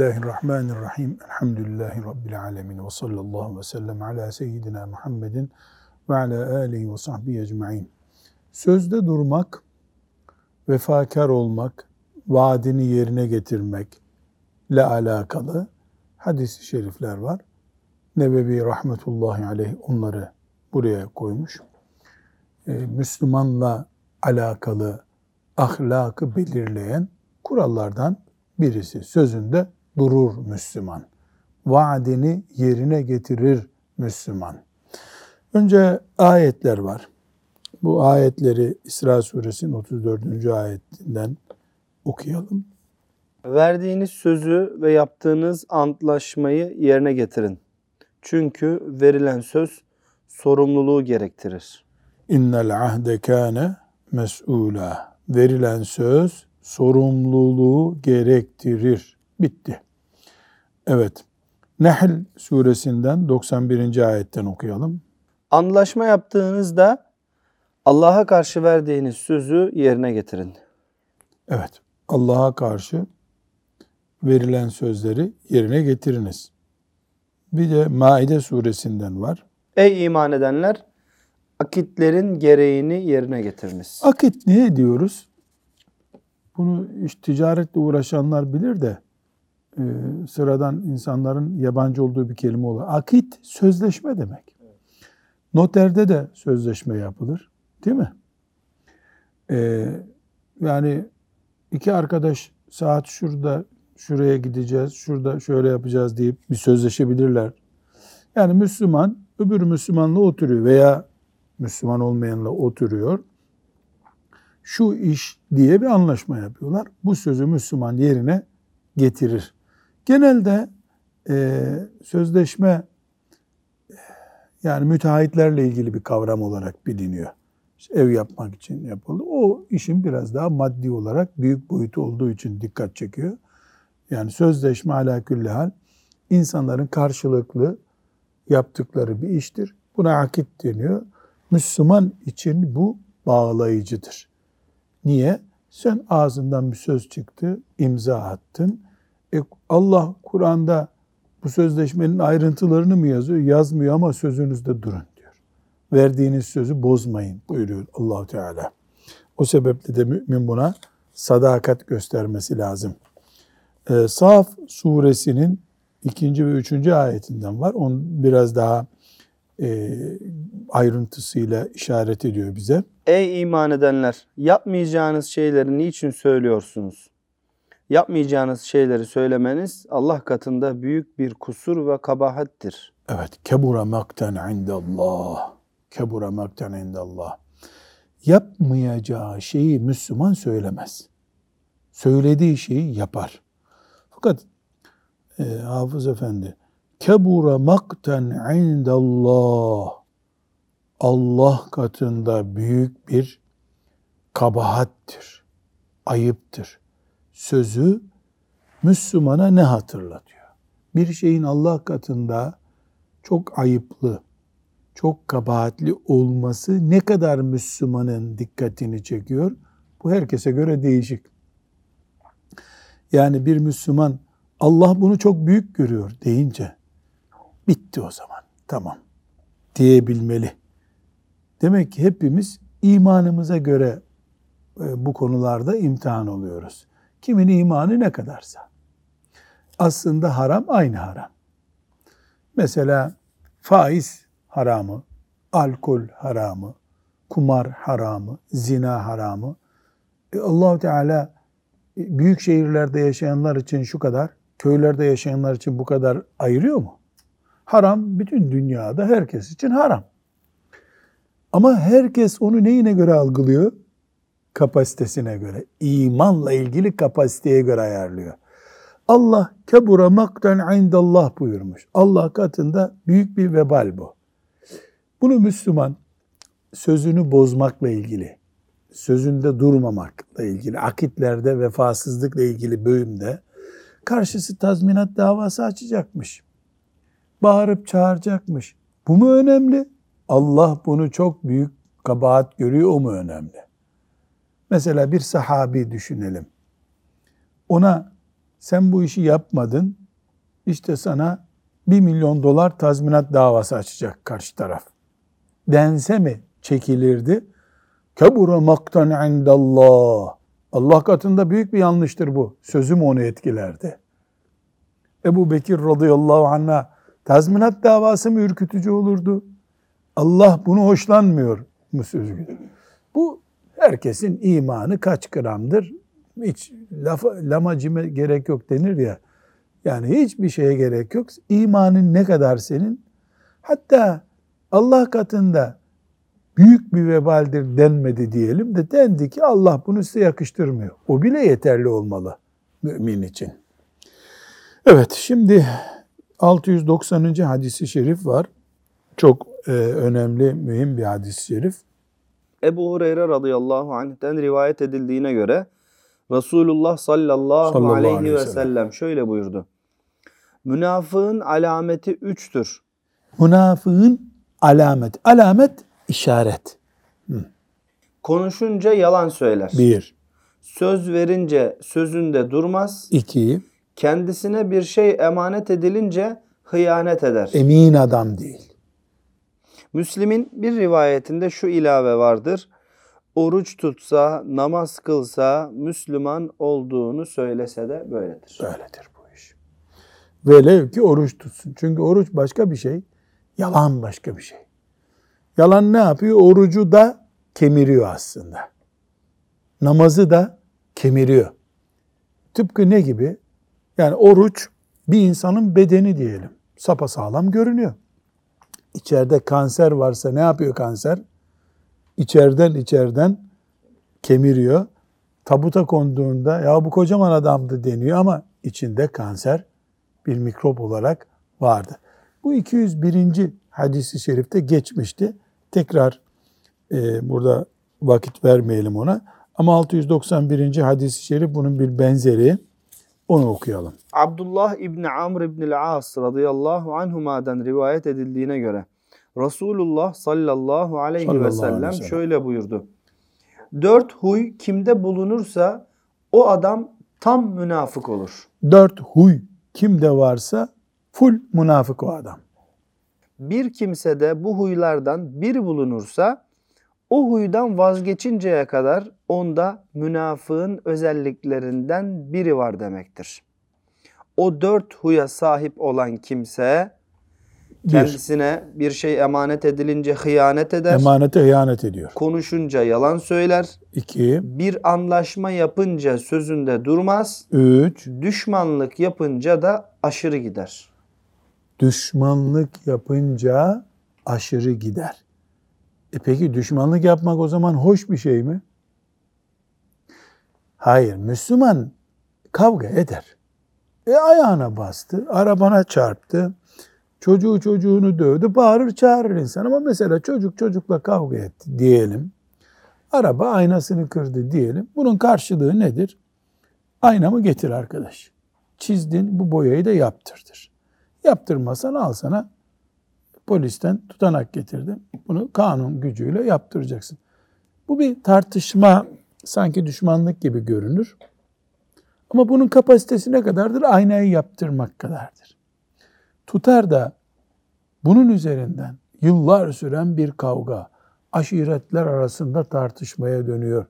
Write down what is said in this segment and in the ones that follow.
Bismillahirrahmanirrahim. Elhamdülillahi Rabbil alemin. Ve sallallahu ve sellem ala seyyidina Muhammedin ve ala alihi ve sahbihi ecma'in. Sözde durmak, vefakar olmak, vaadini yerine getirmekle alakalı hadis-i şerifler var. Nebevi rahmetullahi aleyh onları buraya koymuş. Ee, Müslümanla alakalı ahlakı belirleyen kurallardan birisi. Sözünde durur Müslüman. Vaadini yerine getirir Müslüman. Önce ayetler var. Bu ayetleri İsra suresinin 34. ayetinden okuyalım. Verdiğiniz sözü ve yaptığınız antlaşmayı yerine getirin. Çünkü verilen söz sorumluluğu gerektirir. İnnel ahde kâne mes'ûlâ. Verilen söz sorumluluğu gerektirir. Bitti. Evet. Nehl suresinden 91. ayetten okuyalım. Anlaşma yaptığınızda Allah'a karşı verdiğiniz sözü yerine getirin. Evet. Allah'a karşı verilen sözleri yerine getiriniz. Bir de Maide suresinden var. Ey iman edenler akitlerin gereğini yerine getiriniz. Akit ne diyoruz? Bunu iş ticaretle uğraşanlar bilir de e, sıradan insanların yabancı olduğu bir kelime olur. Akit sözleşme demek. Noterde de sözleşme yapılır. Değil mi? E, yani iki arkadaş saat şurada şuraya gideceğiz, şurada şöyle yapacağız deyip bir sözleşebilirler. Yani Müslüman öbür Müslümanla oturuyor veya Müslüman olmayanla oturuyor. Şu iş diye bir anlaşma yapıyorlar. Bu sözü Müslüman yerine getirir. Genelde e, sözleşme yani müteahhitlerle ilgili bir kavram olarak biliniyor. İşte ev yapmak için yapıldı. O işin biraz daha maddi olarak büyük boyutu olduğu için dikkat çekiyor. Yani sözleşme ala hal insanların karşılıklı yaptıkları bir iştir. Buna akit deniyor. Müslüman için bu bağlayıcıdır. Niye? Sen ağzından bir söz çıktı, imza attın. E Allah Kur'an'da bu sözleşmenin ayrıntılarını mı yazıyor? Yazmıyor ama sözünüzde durun diyor. Verdiğiniz sözü bozmayın buyuruyor Allahu Teala. O sebeple de mümin buna sadakat göstermesi lazım. Ee, Saf suresinin ikinci ve üçüncü ayetinden var. On biraz daha e, ayrıntısıyla işaret ediyor bize. Ey iman edenler yapmayacağınız şeyleri niçin söylüyorsunuz? Yapmayacağınız şeyleri söylemeniz Allah katında büyük bir kusur ve kabahattir. Evet. Kebura makten indallah. Kebura makten indallah. Yapmayacağı şeyi Müslüman söylemez. Söylediği şeyi yapar. Fakat e, Hafız Efendi kebura makten indallah Allah katında büyük bir kabahattir, ayıptır. Sözü Müslümana ne hatırlatıyor? Bir şeyin Allah katında çok ayıplı, çok kabahatli olması ne kadar Müslümanın dikkatini çekiyor? Bu herkese göre değişik. Yani bir Müslüman Allah bunu çok büyük görüyor deyince bitti o zaman. Tamam diyebilmeli. Demek ki hepimiz imanımıza göre e, bu konularda imtihan oluyoruz. Kimin imanı ne kadarsa. Aslında haram aynı haram. Mesela faiz haramı, alkol haramı, kumar haramı, zina haramı. E Allahu Teala e, büyük şehirlerde yaşayanlar için şu kadar, köylerde yaşayanlar için bu kadar ayırıyor mu? Haram bütün dünyada herkes için haram. Ama herkes onu neyine göre algılıyor? Kapasitesine göre. İmanla ilgili kapasiteye göre ayarlıyor. Allah kebura makten indallah buyurmuş. Allah katında büyük bir vebal bu. Bunu Müslüman sözünü bozmakla ilgili, sözünde durmamakla ilgili, akitlerde vefasızlıkla ilgili bölümde karşısı tazminat davası açacakmış. Bağırıp çağıracakmış. Bu mu önemli? Allah bunu çok büyük kabahat görüyor o mu önemli? Mesela bir sahabi düşünelim. Ona sen bu işi yapmadın. İşte sana bir milyon dolar tazminat davası açacak karşı taraf. Dense mi çekilirdi? Kebura maktan indallah. Allah katında büyük bir yanlıştır bu. Sözüm onu etkilerdi. Ebu Bekir radıyallahu anh'a tazminat davası mı ürkütücü olurdu? Allah bunu hoşlanmıyor mu sözü? Bu herkesin imanı kaç gramdır? Hiç lafa, lamacime gerek yok denir ya. Yani hiçbir şeye gerek yok. İmanın ne kadar senin? Hatta Allah katında büyük bir vebaldir denmedi diyelim de dendi ki Allah bunu size yakıştırmıyor. O bile yeterli olmalı mümin için. Evet şimdi 690. hadisi şerif var. Çok e, önemli, mühim bir hadis-i şerif. Ebu Hureyre radıyallahu anh'ten rivayet edildiğine göre Resulullah sallallahu, Sallallahu aleyhi, aleyhi ve sellem. şöyle buyurdu. Münafığın alameti üçtür. Münafığın alamet. Alamet işaret. Konuşunca yalan söyler. Bir. Söz verince sözünde durmaz. iki Kendisine bir şey emanet edilince hıyanet eder. Emin adam değil. Müslim'in bir rivayetinde şu ilave vardır. Oruç tutsa, namaz kılsa, Müslüman olduğunu söylese de böyledir. Böyledir bu iş. Velev ki oruç tutsun. Çünkü oruç başka bir şey. Yalan başka bir şey. Yalan ne yapıyor? Orucu da kemiriyor aslında. Namazı da kemiriyor. Tıpkı ne gibi? Yani oruç bir insanın bedeni diyelim. Sapasağlam görünüyor. İçeride kanser varsa ne yapıyor kanser? İçeriden içeriden kemiriyor. Tabuta konduğunda ya bu kocaman adamdı deniyor ama içinde kanser bir mikrop olarak vardı. Bu 201. hadisi şerifte geçmişti. Tekrar e, burada vakit vermeyelim ona. Ama 691. hadisi şerif bunun bir benzeri. Onu okuyalım. Abdullah İbni Amr İbni As radıyallahu anhuma'dan rivayet edildiğine göre Resulullah sallallahu aleyhi Sallallahu ve aleyhi ve sellem şöyle buyurdu. Dört huy kimde bulunursa o adam tam münafık olur. Dört huy kimde varsa full münafık o adam. Bir kimsede bu huylardan biri bulunursa o huydan vazgeçinceye kadar onda münafığın özelliklerinden biri var demektir. O dört huya sahip olan kimse kendisine bir şey emanet edilince hıyanet eder, emanete hıyanet ediyor. konuşunca yalan söyler, İki, bir anlaşma yapınca sözünde durmaz, üç, düşmanlık yapınca da aşırı gider. düşmanlık yapınca aşırı gider. E peki düşmanlık yapmak o zaman hoş bir şey mi? Hayır, Müslüman kavga eder. E ayağına bastı, arabana çarptı, çocuğu çocuğunu dövdü, bağırır çağırır insan. Ama mesela çocuk çocukla kavga etti diyelim. Araba aynasını kırdı diyelim. Bunun karşılığı nedir? Aynamı getir arkadaş. Çizdin bu boyayı da yaptırdır. Yaptırmasan al sana polisten tutanak getirdim. Bunu kanun gücüyle yaptıracaksın. Bu bir tartışma sanki düşmanlık gibi görünür. Ama bunun kapasitesi ne kadardır? Aynayı yaptırmak kadardır. Tutar da bunun üzerinden yıllar süren bir kavga, aşiretler arasında tartışmaya dönüyor.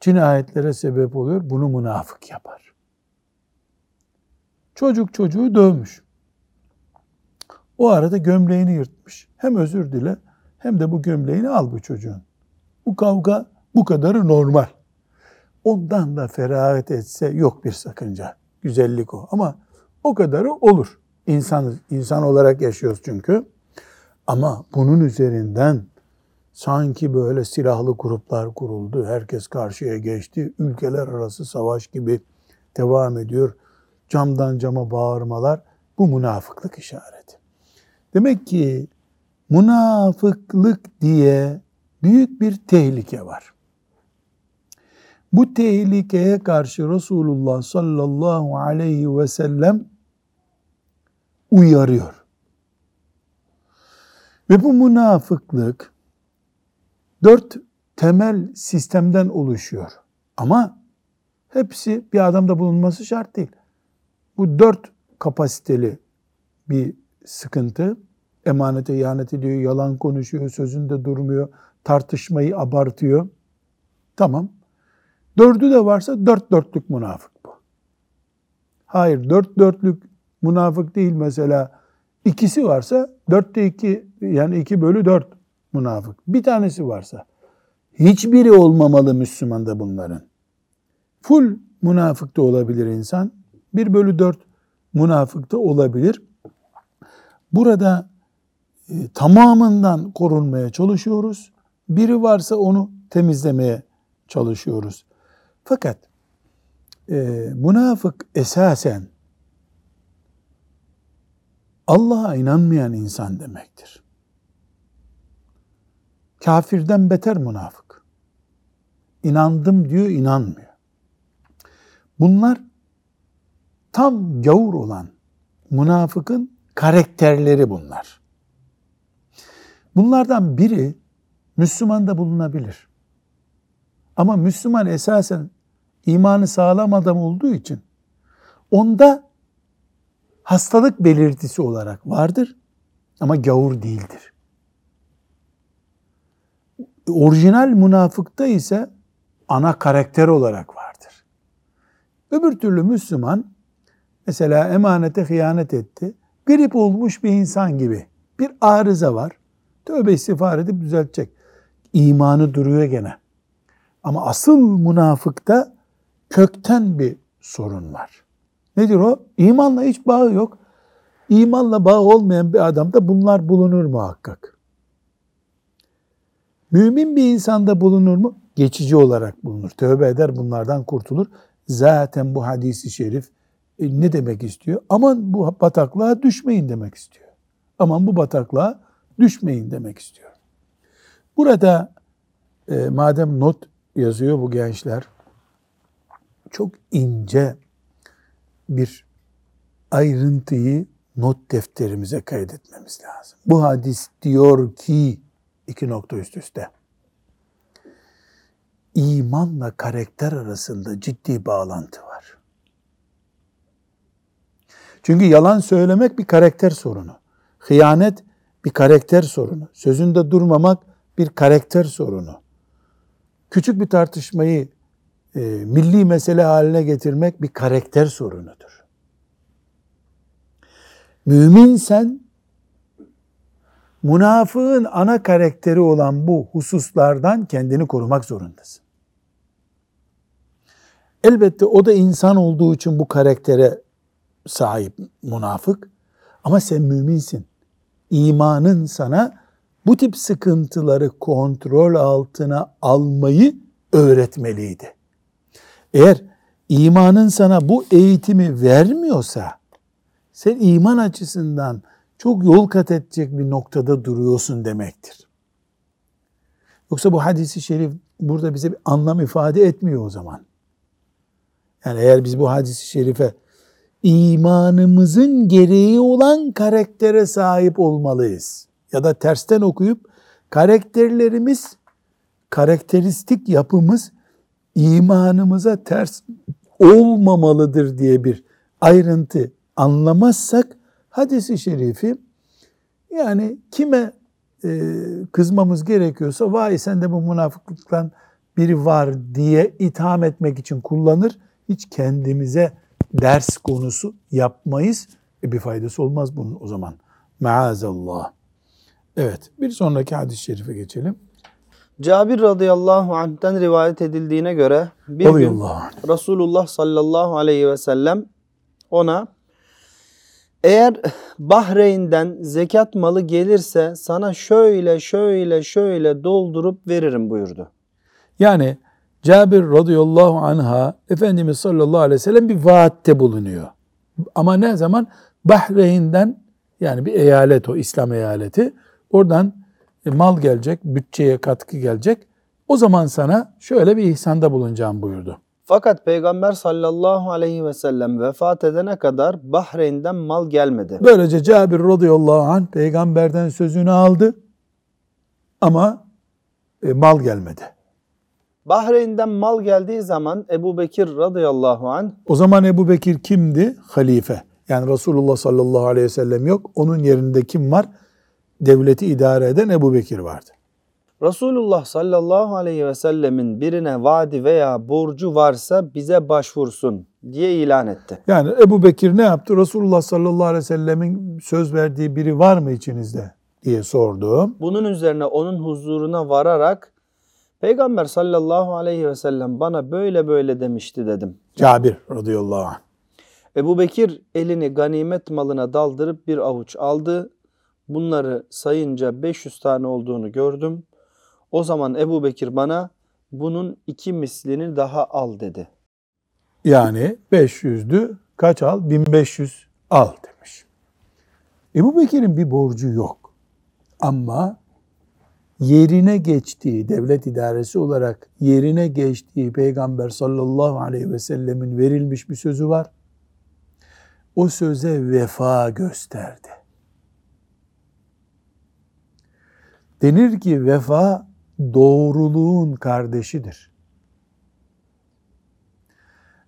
Cinayetlere sebep oluyor. Bunu münafık yapar. Çocuk çocuğu dövmüş. O arada gömleğini yırtmış. Hem özür dile hem de bu gömleğini al bu çocuğun. Bu kavga bu kadarı normal. Ondan da feragat etse yok bir sakınca. Güzellik o. Ama o kadarı olur. İnsan, insan olarak yaşıyoruz çünkü. Ama bunun üzerinden sanki böyle silahlı gruplar kuruldu. Herkes karşıya geçti. Ülkeler arası savaş gibi devam ediyor. Camdan cama bağırmalar bu münafıklık işareti. Demek ki münafıklık diye büyük bir tehlike var. Bu tehlikeye karşı Resulullah sallallahu aleyhi ve sellem uyarıyor. Ve bu münafıklık dört temel sistemden oluşuyor. Ama hepsi bir adamda bulunması şart değil. Bu dört kapasiteli bir sıkıntı. Emanete ihanet ediyor, yalan konuşuyor, sözünde durmuyor, tartışmayı abartıyor. Tamam. Dördü de varsa dört dörtlük münafık bu. Hayır, dört dörtlük münafık değil mesela. İkisi varsa dörtte iki yani iki bölü dört münafık. Bir tanesi varsa hiçbiri olmamalı Müslümanda bunların. Full münafık da olabilir insan. Bir bölü dört münafık da olabilir. Burada e, tamamından korunmaya çalışıyoruz. Biri varsa onu temizlemeye çalışıyoruz. Fakat e, münafık esasen Allah'a inanmayan insan demektir. Kafirden beter münafık. İnandım diyor, inanmıyor. Bunlar tam gavur olan münafıkın karakterleri bunlar. Bunlardan biri Müslüman bulunabilir. Ama Müslüman esasen imanı sağlam adam olduğu için onda hastalık belirtisi olarak vardır ama gavur değildir. Orijinal münafıkta ise ana karakter olarak vardır. Öbür türlü Müslüman mesela emanete hıyanet etti. Grip olmuş bir insan gibi bir arıza var. Tövbe istiğfar edip düzeltecek. İmanı duruyor gene. Ama asıl münafıkta kökten bir sorun var. Nedir o? İmanla hiç bağı yok. İmanla bağı olmayan bir adamda bunlar bulunur muhakkak. Mümin bir insanda bulunur mu? Geçici olarak bulunur. Tövbe eder bunlardan kurtulur. Zaten bu hadisi şerif e, ne demek istiyor? Aman bu bataklığa düşmeyin demek istiyor. Aman bu bataklığa düşmeyin demek istiyor. Burada e, madem not yazıyor bu gençler, çok ince bir ayrıntıyı not defterimize kaydetmemiz lazım. Bu hadis diyor ki iki nokta üst üste. İmanla karakter arasında ciddi bağlantı var. Çünkü yalan söylemek bir karakter sorunu. Hıyanet bir karakter sorunu. Sözünde durmamak bir karakter sorunu. Küçük bir tartışmayı e, milli mesele haline getirmek bir karakter sorunudur. Mümin sen münafığın ana karakteri olan bu hususlardan kendini korumak zorundasın. Elbette o da insan olduğu için bu karaktere sahip münafık ama sen müminsin. İmanın sana bu tip sıkıntıları kontrol altına almayı öğretmeliydi. Eğer imanın sana bu eğitimi vermiyorsa sen iman açısından çok yol kat edecek bir noktada duruyorsun demektir. Yoksa bu hadisi şerif burada bize bir anlam ifade etmiyor o zaman. Yani eğer biz bu hadisi şerife imanımızın gereği olan karaktere sahip olmalıyız. Ya da tersten okuyup karakterlerimiz, karakteristik yapımız imanımıza ters olmamalıdır diye bir ayrıntı anlamazsak hadisi şerifi yani kime e, kızmamız gerekiyorsa vay sen de bu münafıklıktan biri var diye itham etmek için kullanır. Hiç kendimize ders konusu yapmayız. E bir faydası olmaz bunun o zaman. Maazallah. Evet bir sonraki hadis-i şerife geçelim. Cabir radıyallahu anh'ten rivayet edildiğine göre bir gün Resulullah sallallahu aleyhi ve sellem ona eğer Bahreyn'den zekat malı gelirse sana şöyle şöyle şöyle doldurup veririm buyurdu. Yani Cabir radıyallahu anha Efendimiz sallallahu aleyhi ve sellem bir vaatte bulunuyor. Ama ne zaman? Bahreyn'den yani bir eyalet o İslam eyaleti. Oradan e, mal gelecek, bütçeye katkı gelecek. O zaman sana şöyle bir ihsanda bulunacağım buyurdu. Fakat Peygamber sallallahu aleyhi ve sellem vefat edene kadar Bahreyn'den mal gelmedi. Böylece Cabir radıyallahu anh peygamberden sözünü aldı ama e, mal gelmedi. Bahreyn'den mal geldiği zaman Ebu Bekir radıyallahu anh O zaman Ebu Bekir kimdi? Halife. Yani Resulullah sallallahu aleyhi ve sellem yok. Onun yerinde kim var? Devleti idare eden Ebu Bekir vardı. Resulullah sallallahu aleyhi ve sellemin birine vaadi veya borcu varsa bize başvursun diye ilan etti. Yani Ebu Bekir ne yaptı? Resulullah sallallahu aleyhi ve sellemin söz verdiği biri var mı içinizde diye sordu. Bunun üzerine onun huzuruna vararak Peygamber sallallahu aleyhi ve sellem bana böyle böyle demişti dedim. Cabir radıyallahu anh. Ebu Bekir elini ganimet malına daldırıp bir avuç aldı. Bunları sayınca 500 tane olduğunu gördüm. O zaman Ebu Bekir bana bunun iki mislini daha al dedi. Yani 500'dü. Kaç al? 1500 al demiş. Ebu Bekir'in bir borcu yok. Ama yerine geçtiği, devlet idaresi olarak yerine geçtiği Peygamber sallallahu aleyhi ve sellemin verilmiş bir sözü var. O söze vefa gösterdi. Denir ki vefa doğruluğun kardeşidir.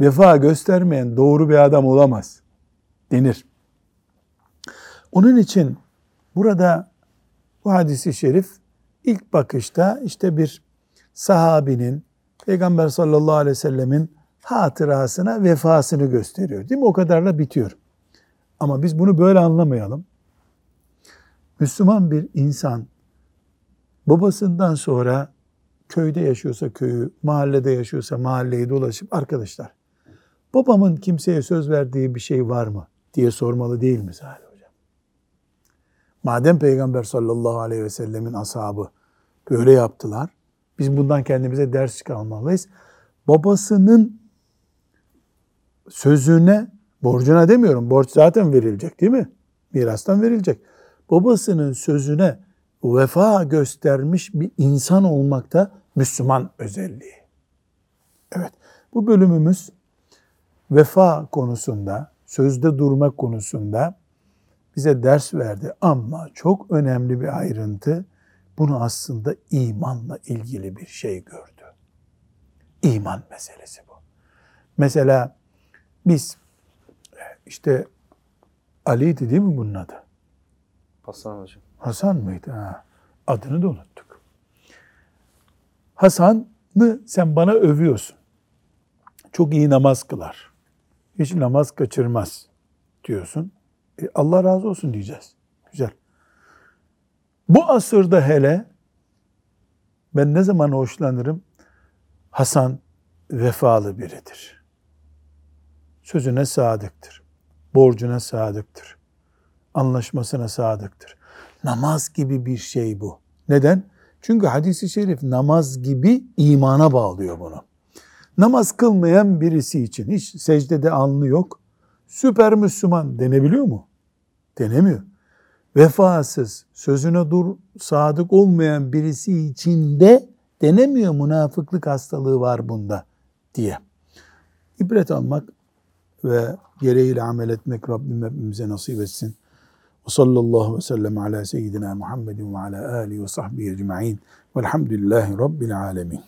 Vefa göstermeyen doğru bir adam olamaz denir. Onun için burada bu hadisi şerif ilk bakışta işte bir sahabinin Peygamber sallallahu aleyhi ve sellemin hatırasına vefasını gösteriyor. Değil mi? O kadarla bitiyor. Ama biz bunu böyle anlamayalım. Müslüman bir insan babasından sonra köyde yaşıyorsa köyü, mahallede yaşıyorsa mahalleyi dolaşıp arkadaşlar babamın kimseye söz verdiği bir şey var mı diye sormalı değil mi Salih Hocam? Madem Peygamber sallallahu aleyhi ve sellemin ashabı böyle yaptılar, biz bundan kendimize ders çıkarmalıyız. Babasının sözüne, borcuna demiyorum, borç zaten verilecek değil mi? Mirastan verilecek. Babasının sözüne vefa göstermiş bir insan olmakta Müslüman özelliği. Evet, bu bölümümüz vefa konusunda, sözde durmak konusunda bize ders verdi. Ama çok önemli bir ayrıntı, bunu aslında imanla ilgili bir şey gördü. İman meselesi bu. Mesela biz işte Ali'ydi değil mi bunun adı? Hasan hocam. Hasan mıydı? Ha. Adını da unuttuk. Hasan'ı sen bana övüyorsun. Çok iyi namaz kılar. Hiç namaz kaçırmaz diyorsun. E, Allah razı olsun diyeceğiz. Güzel. Bu asırda hele ben ne zaman hoşlanırım? Hasan vefalı biridir. Sözüne sadıktır. Borcuna sadıktır. Anlaşmasına sadıktır. Namaz gibi bir şey bu. Neden? Çünkü hadisi şerif namaz gibi imana bağlıyor bunu. Namaz kılmayan birisi için hiç secdede alnı yok. Süper Müslüman denebiliyor mu? Denemiyor. Vefasız, sözüne dur, sadık olmayan birisi için de denemiyor münafıklık hastalığı var bunda diye. İbret almak ve gereğiyle amel etmek Rabbim hepimize nasip etsin. Ve sallallahu ve sellem ala seyyidina Muhammedin ve ala alihi ve sahbihi ecma'in. Velhamdülillahi Rabbil alemin.